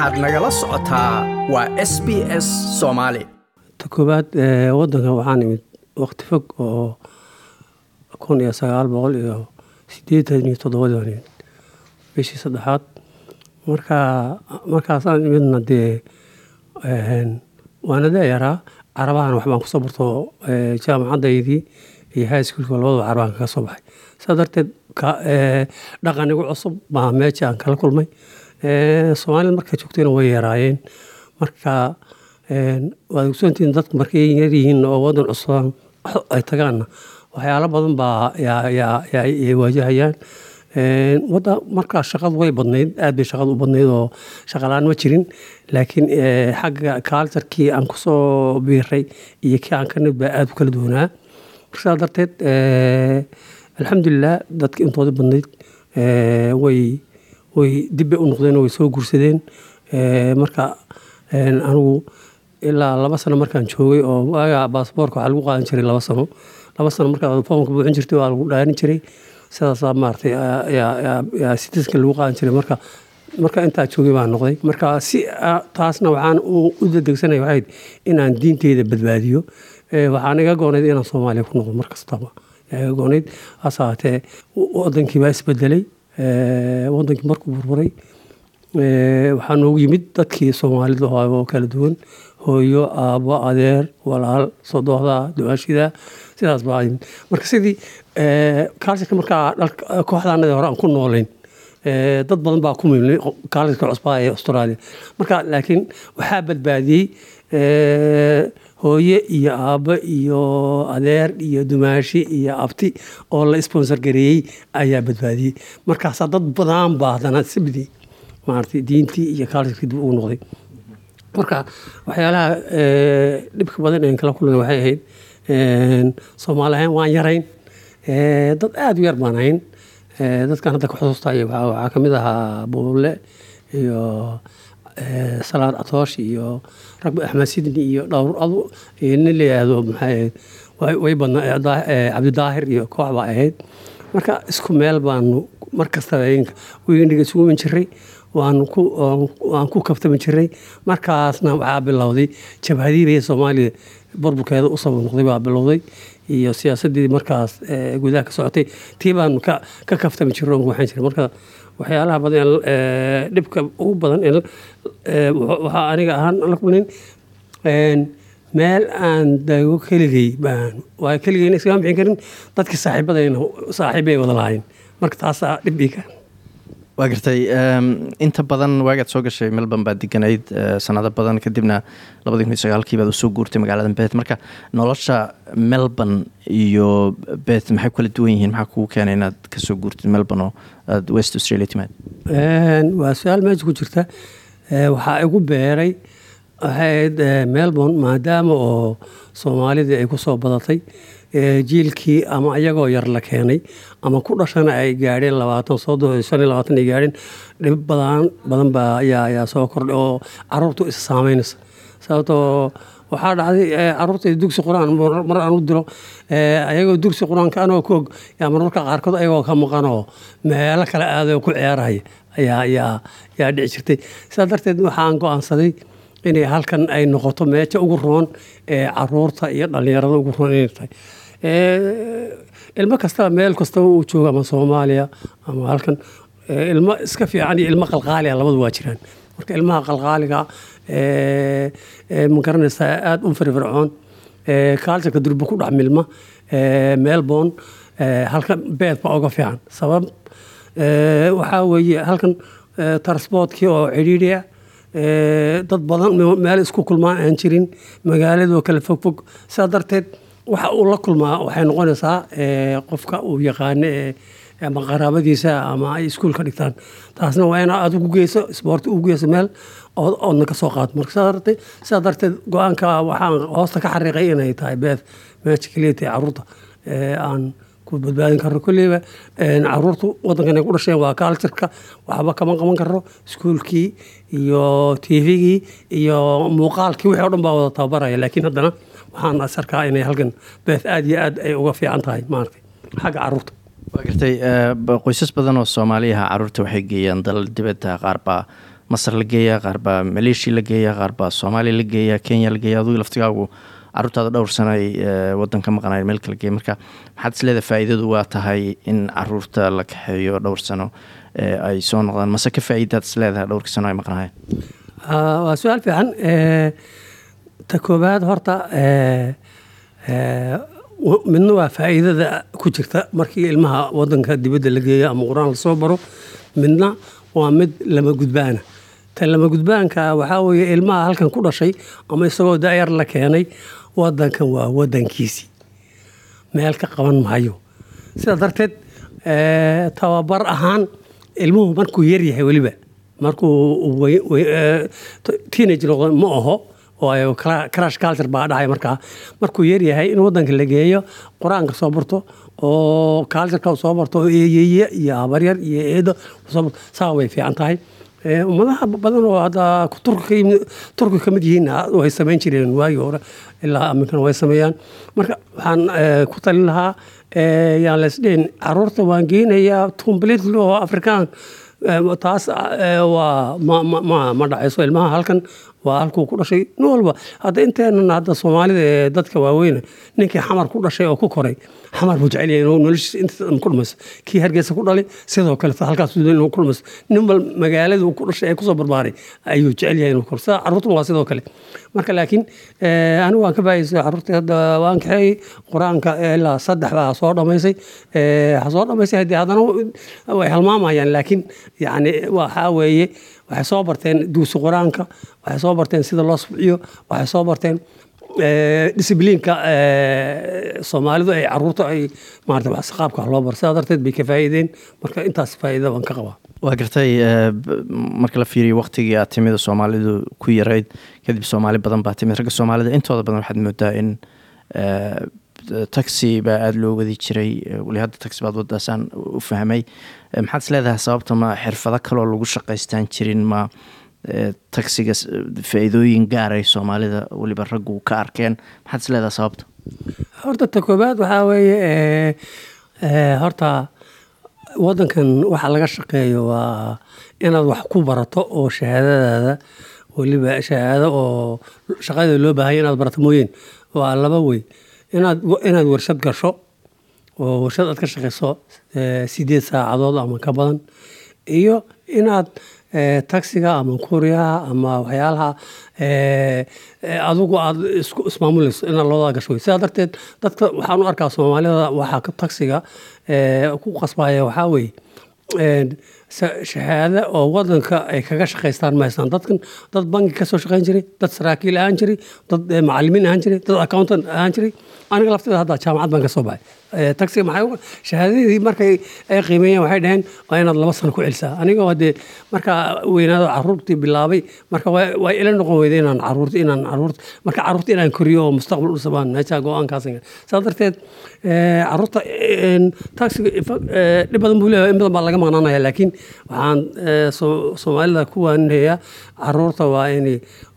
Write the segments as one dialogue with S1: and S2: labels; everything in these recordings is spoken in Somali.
S1: waxaad nagala socotaa waa s b s soomaali
S2: ta koowaad wadankan waxaan imid waqti fog oo kun iyo sagaal boqol iyo sideetan iyo toddobadii baan imid bishii saddexaad marka markaasaan imidna dee waana dayaraa carabahan waxbaan ku soo barto jaamacadaydii iyo high schoolka labadaba carabaan kaga soo baxay. Saa darteed dhaqan igu cusub baa meesha aan kala kulmay soomaalida markay joogtayna way yaraayeen. Marka waad ogsoontihiin dadku markay yar yihiin oo wadan cusubaan ay tagaanna waxyaalo badan baa ay waajahayaan. Wada markaa shaqadu way badnayd aad bay shaqadu u badnayd oo shaqalaan ma jirin. Laakiin xagga kaaltarkii aan ku soo biiray iyo kii aan ka baa aad u kala duwanaa. Markaa darteed alxamdulilah dadka intooda badnayd way way dibbay u noqdeen way soo guursadeen marka anigu ilaa laba sano markaan joogay oo waaga baasboorka waxaa lagu qaadan jiray laba sano. Laba sano markaa foomka buuxin jirtay waa lagu dhaarin jiray. Sidaasaa maaragtay yaa sitiska lagu qaadan jiray. Marka marka intaa joogay baan noqday. Marka si taasna waxaan u dadegsanaya waxayd inaan diinteyda badbaadiyo. Waxaan iga goonayd inaan soomaaliya ku noqdo mar iga goonayd hase ahaatee wadankii baa isbedelay wadankii markuu burburay waxaa noogu yimid dadkii soomaalida oo kala duwan hooyo aabo adeer walaal sodohda dumaashida sidaas baa marka sidii kaalsirka markaa kooxdaanadii hore aan ku noolayn dad badan baa ku milnay kaalsirka cusbaa ee australia. Marka laakiin waxaa badbaadiyey hooye iyo aabbo iyo adeer iyo dumaashi iyo abti oo la sponsor gareeyey ayaa badbaadiyey. Markaasaa dad badan baa haddana sibdii maaragtay diintii iyo kaalsirkii dib ugu noqday. Marka waxyaalaha dhibka badan een kala kulana waxay ahayd soomaali ahaan waan yarayn. Dad aada u yar baan ahayn. Dadkan hadda ka xusuustay waxaa ka mid ahaa buulle iyo salaad catoosh iyo ragbi axmed sidni iyo dhowr nin la yidhaahdo maxay way badnaa cabdidaahir iyo koox baa ahayd. Marka isku meel baanu mar kastaba weyndiga isugu iman jiray waan ku kaftami jiray. Markaasna waxaa bilowday jabhadiibay soomaaliya burburkeeda u sabab noqday baa bilowday iyo siyaasadii markaas gudaha ka socotay. Tii baanu ka kaftami jiray. Marka waxyaalaha badan dhibka ugu badan waxaa aniga ahaan la kulnayn meel aan dago keligay baan. Waa keligayna iskama bixin karin dadkii saaxiibadayna saaxiibay wada lahayn marka taasaa dhibbii ka
S3: waa gartay inta badan waagaad soo gashay melbourne baad deganayd sanado badan kadibna labadii kun iyo sagaalkii baad u soo guurtay magaalada beth marka nolosha melbourne iyo beth maxay kala duwan yihiin? Maxaa kugu keenay inaad ka soo guurtid melbourne oo aad west australia timaad?
S2: Waa su'aal meesha ku jirta. Waxaa igu beeray waxayd melbourne maadaama oo soomaalidii ay ku soo badatay jiilkii ama iyagoo yar la keenay ama ku dhashana ay gaadheen labaatan soddon shan iyo labaatan ay gaadheen dhib badan baa ayaa soo kordhay oo caruurtu isa saameynaysa sababtoo waxaa dhacday carruurta dugsi qur'aan mar aan u diro ayagoo dugsi qur'aanka anoo koog yaa marmarka qaarkood ayagoo ka maqanoo meelo kale aaday oo ku ciyaarahaya ayaa dhici jirtay. Sidaa darteed waxaan go'aansaday inay halkan ay noqoto meesha ugu roon ee carruurta iyo dhallinyarada ugu roon inay tahay ilmo kastaba meel kastaba uu joogo ama soomaaliya ama halkan ilmo iska fiican iyo ilmo qalqaaliga labadu waa jiraan. Marka ilmaha qalqaaliga ma garanaysaa aada u firfircoon. Kaalsirka durba ku dhex milma. Melbourne halkan beed uga fiican. Sabab waxaa weeye halkan transportkii oo cidhiidhiya dad badan meel isku kulmaan aan jirin. Magaaladoo kale fogfog sidaa darteed waxa uu la kulmaa waxay noqonaysaa qofka uu yaqaano ee ama qaraabadiisa ama ay iskuul ka dhigtaan. Taasna waa ina aad ugu geyso isboorti ugu geyso meel oodna ka soo qaado marka sidaa darteed sidaa darteed go'aanka waxaan hoosta ka xariiqay inay tahay keliya tahay carruurta aan ku badbaadin karno kolleyba caruurtu wadankan ay ku dhasheen waa kaalsirka waxba kama qaban karno iskuulkii iyo tvgii iyo muuqaalkii wixii o dhan baa wada tababaraya. Laakiin haddana waxaan asarkaa inay halkan beeth aad iyo aad ay uga fiican tahay maaragtay xagga carruurta.
S3: Waa gartay qoysas badan oo soomaaliyaha carruurta waxay geeyaan dalal dibadda qaar baa masar la geeyaa qaar baa maleeshiya la geeyaa qaar baa soomaaliya la geeyaa kenya la geeya adugu laftigaagu caruurtaada dhowr sano ay wadan ka maqanayen meel kala geey marka maxaad isleedahay faa-iidadu waa tahay in carruurta la kaxeeyo dhowr sano ay soo noqdaan. Mase ka faa-iidaad isleedahay dhowrkii sano ay maqnaayeen?
S2: Waa su'aal fiican. Ta koobaad horta midna waa faa-iidada ku jirta markii ilmaha wadanka dibadda la geeyo ama qur'aan la soo baro. Midna waa mid lama gudbaana. Ta lama gudbaanka waxaa weeye ilmaha halkan ku dhashay ama isagoo da-yar la keenay wadankan waa wadankiisii meel ka qaban maayo sidaa darteed tababar ahaan ilmuhu markuu yaryahay weliba markuu teenage noqdo ma aho waayo crash culture baa dhahay markaa. Markuu yaryahay in wadanka la geeyo qur'aanka soo barto oo cultureka soo barto eeyeye iyo habaryar iyo eedo soo barto saa way fiican tahay ummadaha badan oo hadda turki ka mid yihiin way samayn jireen waagii hore. Ilaa aminkana way sameeyaan. Marka waxaan ku talin lahaa yaan laysdhihin carruurta waan geynayaa completely oo afrikaan. Taas waa ma dhacayso ilmaha halkan waa halkuu ku dhashay nin walba. Hadda inteenan hadda soomaalida ee dadka waaweyne ninkii xamar ku dhashay oo ku koray xamar buu jecel yahay inuu noloshiisa inta ku dhamayso kii hargeysa ku dhalay sidoo kale halkaas inuu ku dhamayso nin bal magaalada uu ku dhashay ee ku soo barbaaray ayuu jecel yahay inuu koro sida carruurtuna waa sidoo kale. Marka laakiin anigu waan ka faa'idaystay carruurtii hadda waan kaxeeyey qur'aanka ilaa saddex baa soo dhamaysay. Ha soo dhamaysay haddii haddana way halmaamayaan laakiin yacni waxaa weeye waxay soo barteen duusi qur'aanka waxay soo barteen sida loo subciyo waxay soo barteen discibliinka soomaalidu ay carruurta ay maarata wax qaabka loo bar. Sidaa darteed bay ka faa'iideen. Marka intaas faa'iida baan ka qabaa.
S3: Waa gartay marka la fiiriyo waqtigii aad timida soomaalidu ku yarayd kadib soomaali badan baa timid. Ragga soomaalida intooda badan waxaad moodaa in taxi baa aada loo wadi jiray. Weli hadda taxi baad wadaasaan u fahmay. Maxaad is leedahay sababta ma xirfado kaloo lagu shaqaystaan jirin ma taxiga faa-iidooyin gaaray soomaalida weliba raggu ka arkeen? Maxaad is leedahay sababta?
S2: Horta ta koobaad waxaa weeye horta wadankan waxa laga shaqeeyo waa inaad wax ku barato oo shahaadadaada weliba shahaado oo shaqada loo baahanya inaad barato mooyeen. Waa laba wey inaad warshad gasho oo warshad aad ka shaqeyso sideed saacadood ama ka badan iyo inaad taxiga ama kuuriyaha ama waxyaalaha adigu aad isku ismaamulayso inaad labada gasho. Sidaa darteed dadka waxaan u arkaa soomaalida waxaa taxiga ku qasbaya waxaa weeye shahaado oo wadanka ay kaga shaqaystaan mahaystaan dadkan dad banki ka shaqayn jiray dad saraakiil ahaan jiray dad macalimiin ahaan jiray dad accountant ahaan jiray. Aniga lafteeda hadda jaamacad baan ka baxay. Taxiga maxay shahaadadii markay ay qiimeeyeen waxay dhaheen waa inaad laba sano ku celisaa. Aniga hadee markaa weynaado caruurtii bilaabay marka waa ila noqon weyda inaan carruurta inaan carruurta marka carruurta inaan koriyo oo mustaqbal u sabaan meesha go'aankaas saa darteed carruurta taxiga dhib badan buu leeyahay in badan baa laga maqnaanaya laakiin waxaan soomaalida ku waaninayaa carruurta waa in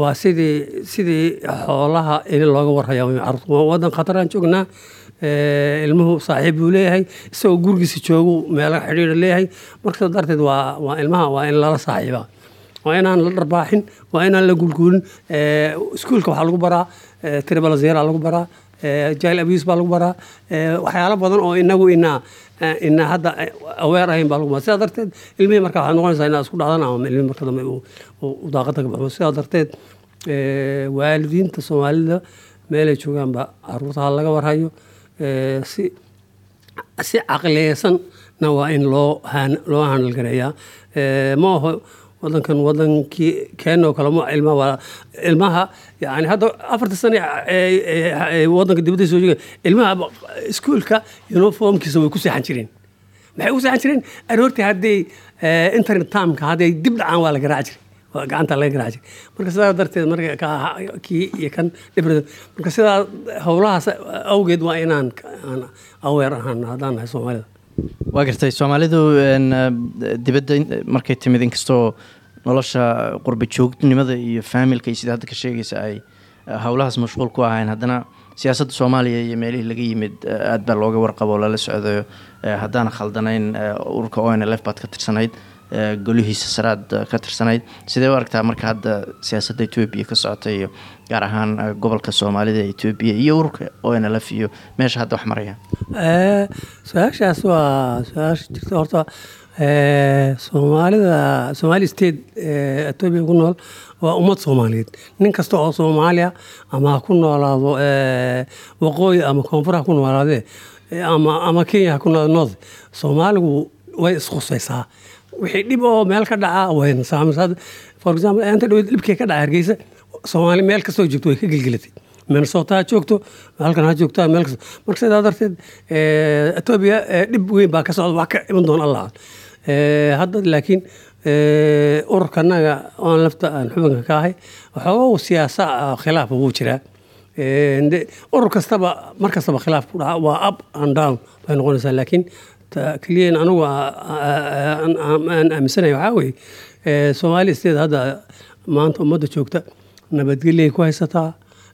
S2: waa sidii sidii xoolaha in looga warhaya wadan khataraan joognaa ilmuhu saaxiib buu leeyahay isagoo gurigiisa joogu meelo xidhiira leeyahay. Marka darteed waa waa ilmaha waa in lala saaxiibaa waa inaan la dharbaaxin waa inaan la gulguulin iskuulka waxaa lagu baraa tribalazeera lagu baraa jail abuse baa lagu baraa waxyaalo badan oo inagu inaa ina hadda aweer ahayn baa lagu baraa sidaa darteed ilmihii marka waxaad noqonaysaa inaad isku dhacdan ama ilmihii marka dambe uu daaqada ka baxo sidaa darteed waalidiinta soomaalida meelay joogaanba caruurtaha laga warhayo si si caqliyeysanna waa in loo loo handalgareeyaa ma aho wadankan wadankii keenoo kale ma ilmaha waa ilmaha yani hadda afarta sane wadanka dibadda soo ilmaha iskuolka uniformkiisa way ku seexan jireen. Maxay u seexan jireen? Aroortii hadday internet timeka hadday dib dhacaan waa la garaaci jiray. Gacanta laga garaaci jiray. Marka sidaa darteed marka kii iyo kan dhibra marka sidaa howlahaas awgeed waa inaan aan aweer ahaan haddaan nahay soomaalida
S3: waa gartay soomaalidu dibadda markay timid inkastoo nolosha qurba joognimada iyo faamilka iyo sida hadda ka sheegaysa ay howlahaas mashquul ku ahayn haddana siyaasadda soomaaliya iyo meelihii laga yimid aad baa looga warqabo lala socdayo. Haddaan khaldanayn ururka o n l f baad ka tirsanayd golihiisa saraad ka tirsanayd. Sidee u aragtaa marka hadda siyaasadda etoobiya ka socota iyo gaar ahaan gobolka soomaalida etoobiya iyo ururka o n l f iyo meesha hadda wax marayaan
S2: su'aashaas waa su'aasha jirta horta soomaalida somaali state etoobiya ku nool waa ummad soomaaliyeed. Nin kasta oo soomaaliya ama ha ku noolaado waqooyi ama koonfur ha ku noolaadee ama ama kenya ha ku noolaado north soomaaligu way iskhusaysaa wixii dhib oo meel ka dhaca wayna saamisa for example inta dhaweyd dhibkii ka dhaca hargeysa soomaali meel kastoo joogto way ka gelgelatay minnesota ha joogto halkan ha joogto meel kasta marka sidaa darteed etoobiya dhib weyn baa ka socda wax ka iman doona allah hadda laakiin ururkanaga oon lafta aan xubinka ka ahay waxooga siyaasa khilaaf wuu jiraa urur mar kastaba khilaaf dhaca waa up and down bay noqonaysaa. Laakiin keliyan anigu aan aaminsanaya waxaa weeye soomaali state hadda maanta ummadda joogta nabadgelyay ku haysataa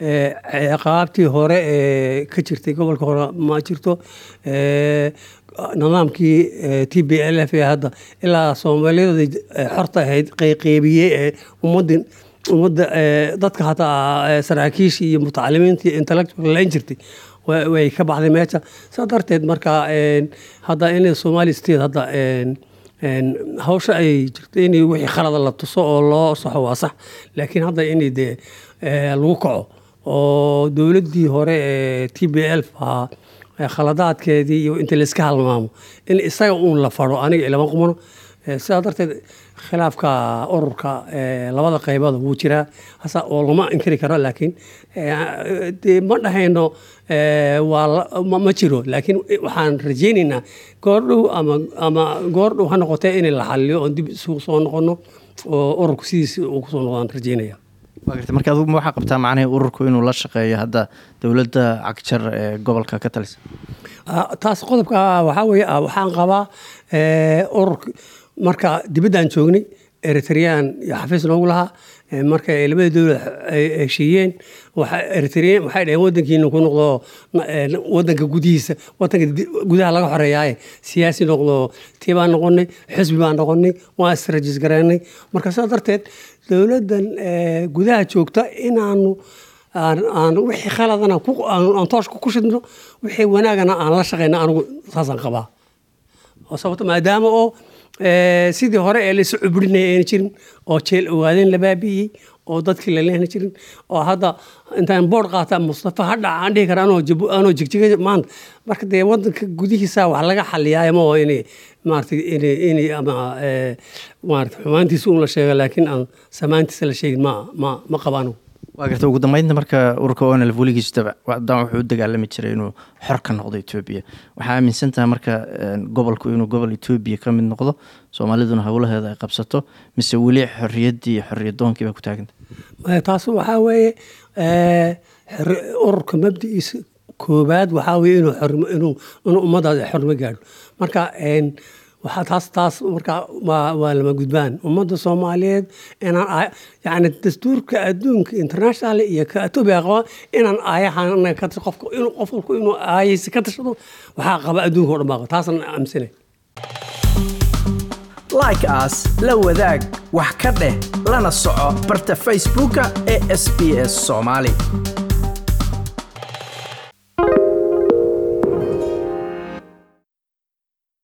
S2: ciqaabtii hore ee ka jirtay gobolka hore ma jirto nidaamkii t b l f ee hadda ilaa soomaaliyada xorta ahayd qayqeybiyey ee ummadin ummadda dadka hataa saraakiisha iyo mutacalimiinta intellectual layn jirtay way ka baxday meesha. Saa darteed marka hadda in somali state hadda hawsha ay jirto in wixii khalada la tuso oo loo saxo waa sax. Laakiin hadda in dee lagu kaco oo dowladdii hore ee t b l ahaa khaladaadkeedii iyo inta layska halmaamo in isaga uun la faro aniga ilama qumano sidaa darteed khilaafka ururka labada qaybood wuu jiraa. Hasa oo lama inkiri karo laakiin ma dhahayno ma jiro. Laakiin waxaan rajaynaynaa goordhow ama ama goordhow ha noqotee in la xaliyo oon dib isugu soo noqono oo ururku sidiisi uu ku soo
S3: noqdaan garta marka adugu ma waxaa qabtaa macnihii ururku inuu la shaqeeyo hadda dowladda cagjar ee gobolka ka talisa?
S2: Taas qodobka waxaa weeye waxaan qabaa ururka marka dibaddaan joognay eritrean iyo xafiis noogu lahaa marka labada dowlad ay heshiiyeen eritrean waxay dhaheen wadankiina ku noqdo wadanka gudihiisa wadanka gudaha laga xoreeyaaye siyaasi noqdo tii baan noqonay xisbi baan noqonay waan israjis gareynay marka sidaa darteed dowladdan gudaha joogta inaanu aan wixii khaladana aan tooshka ku shidno wixii wanaagana aan la shaqeyna anigu saasaan qabaa. Sababto maadaama oo sidii hore ee laysu cubrinaya ayna jirin oo jeel owaadeen la baabi'iyey oo dadkii la leehna jirin oo hadda intaan boord qaata mustafa ha dhaca aan dhihi kara anoo jigjiga maanta. Marka dee wadanka gudihiisa wax laga xaliyaa ma oo inay maarata inay ama maarata xumaantiisa un la sheego laakiin aan samaantiisa la sheegin ma ma ma qabaan
S3: waa garta ugu dambeynta marka ururka onlf weligiis dan wuxuu u dagaalami jiray inuu xor ka noqdo etoobiya waxaa aaminsan tahay marka gobolku inuu gobol etoobiya ka mid noqdo soomaaliduna howlaheeda ay qabsato mise weli xoriyaddii xoriyadoonkii baa ku taaganta
S2: taas waxaa weeye ururka mabdi'iisa koobaad waxaa weye inuu ummadaas xornimo gaadho. Marka waxaa taas taas marka waa lama gudbaan. Ummadda soomaaliyeed inaan yani dastuurka adduunka international iyo etoobiya qaba inaan aayahan ka qofka inuu qof walku inuu aayaysi ka tashado waxaa qaba adduunka o dhan baa qaba. Taasaan aaminsanay.
S1: Like as la wadaag wax ka dheh lana soco barta facebooka ee sb s soomaali